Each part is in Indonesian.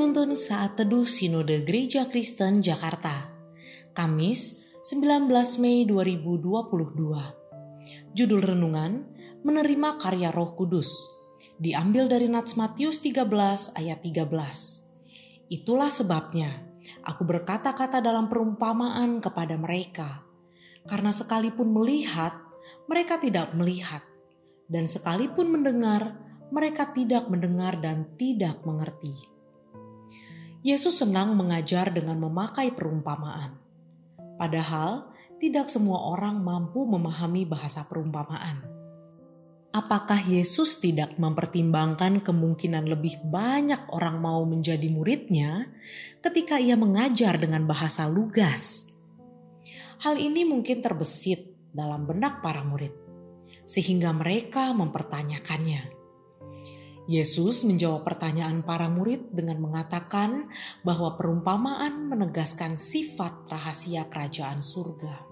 Penuntun Saat Teduh Sinode Gereja Kristen Jakarta Kamis 19 Mei 2022 Judul Renungan Menerima Karya Roh Kudus Diambil dari Nats Matius 13 ayat 13 Itulah sebabnya aku berkata-kata dalam perumpamaan kepada mereka Karena sekalipun melihat mereka tidak melihat dan sekalipun mendengar mereka tidak mendengar dan tidak mengerti. Yesus senang mengajar dengan memakai perumpamaan. Padahal, tidak semua orang mampu memahami bahasa perumpamaan. Apakah Yesus tidak mempertimbangkan kemungkinan lebih banyak orang mau menjadi muridnya ketika ia mengajar dengan bahasa lugas? Hal ini mungkin terbesit dalam benak para murid, sehingga mereka mempertanyakannya. Yesus menjawab pertanyaan para murid dengan mengatakan bahwa perumpamaan menegaskan sifat rahasia kerajaan surga.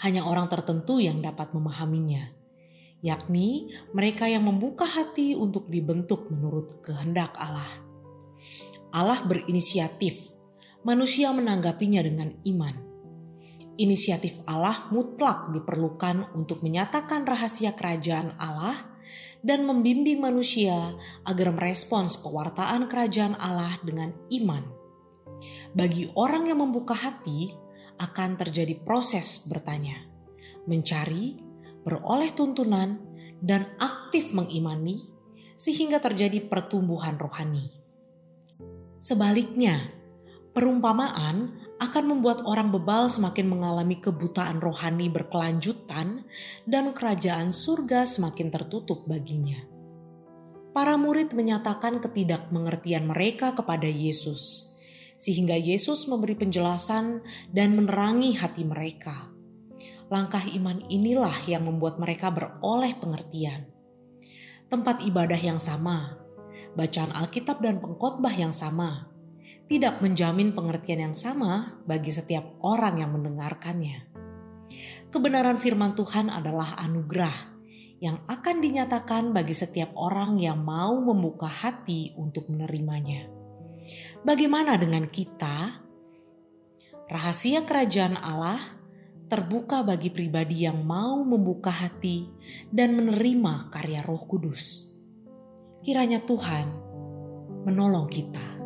Hanya orang tertentu yang dapat memahaminya, yakni mereka yang membuka hati untuk dibentuk menurut kehendak Allah. Allah berinisiatif, manusia menanggapinya dengan iman. Inisiatif Allah mutlak diperlukan untuk menyatakan rahasia kerajaan Allah dan membimbing manusia agar merespons pewartaan kerajaan Allah dengan iman. Bagi orang yang membuka hati, akan terjadi proses bertanya, mencari, beroleh tuntunan, dan aktif mengimani, sehingga terjadi pertumbuhan rohani. Sebaliknya, perumpamaan akan membuat orang bebal semakin mengalami kebutaan rohani berkelanjutan dan kerajaan surga semakin tertutup baginya. Para murid menyatakan ketidakmengertian mereka kepada Yesus, sehingga Yesus memberi penjelasan dan menerangi hati mereka. Langkah iman inilah yang membuat mereka beroleh pengertian. Tempat ibadah yang sama, bacaan Alkitab dan pengkhotbah yang sama, tidak menjamin pengertian yang sama bagi setiap orang yang mendengarkannya. Kebenaran firman Tuhan adalah anugerah yang akan dinyatakan bagi setiap orang yang mau membuka hati untuk menerimanya. Bagaimana dengan kita? Rahasia kerajaan Allah terbuka bagi pribadi yang mau membuka hati dan menerima karya Roh Kudus. Kiranya Tuhan menolong kita.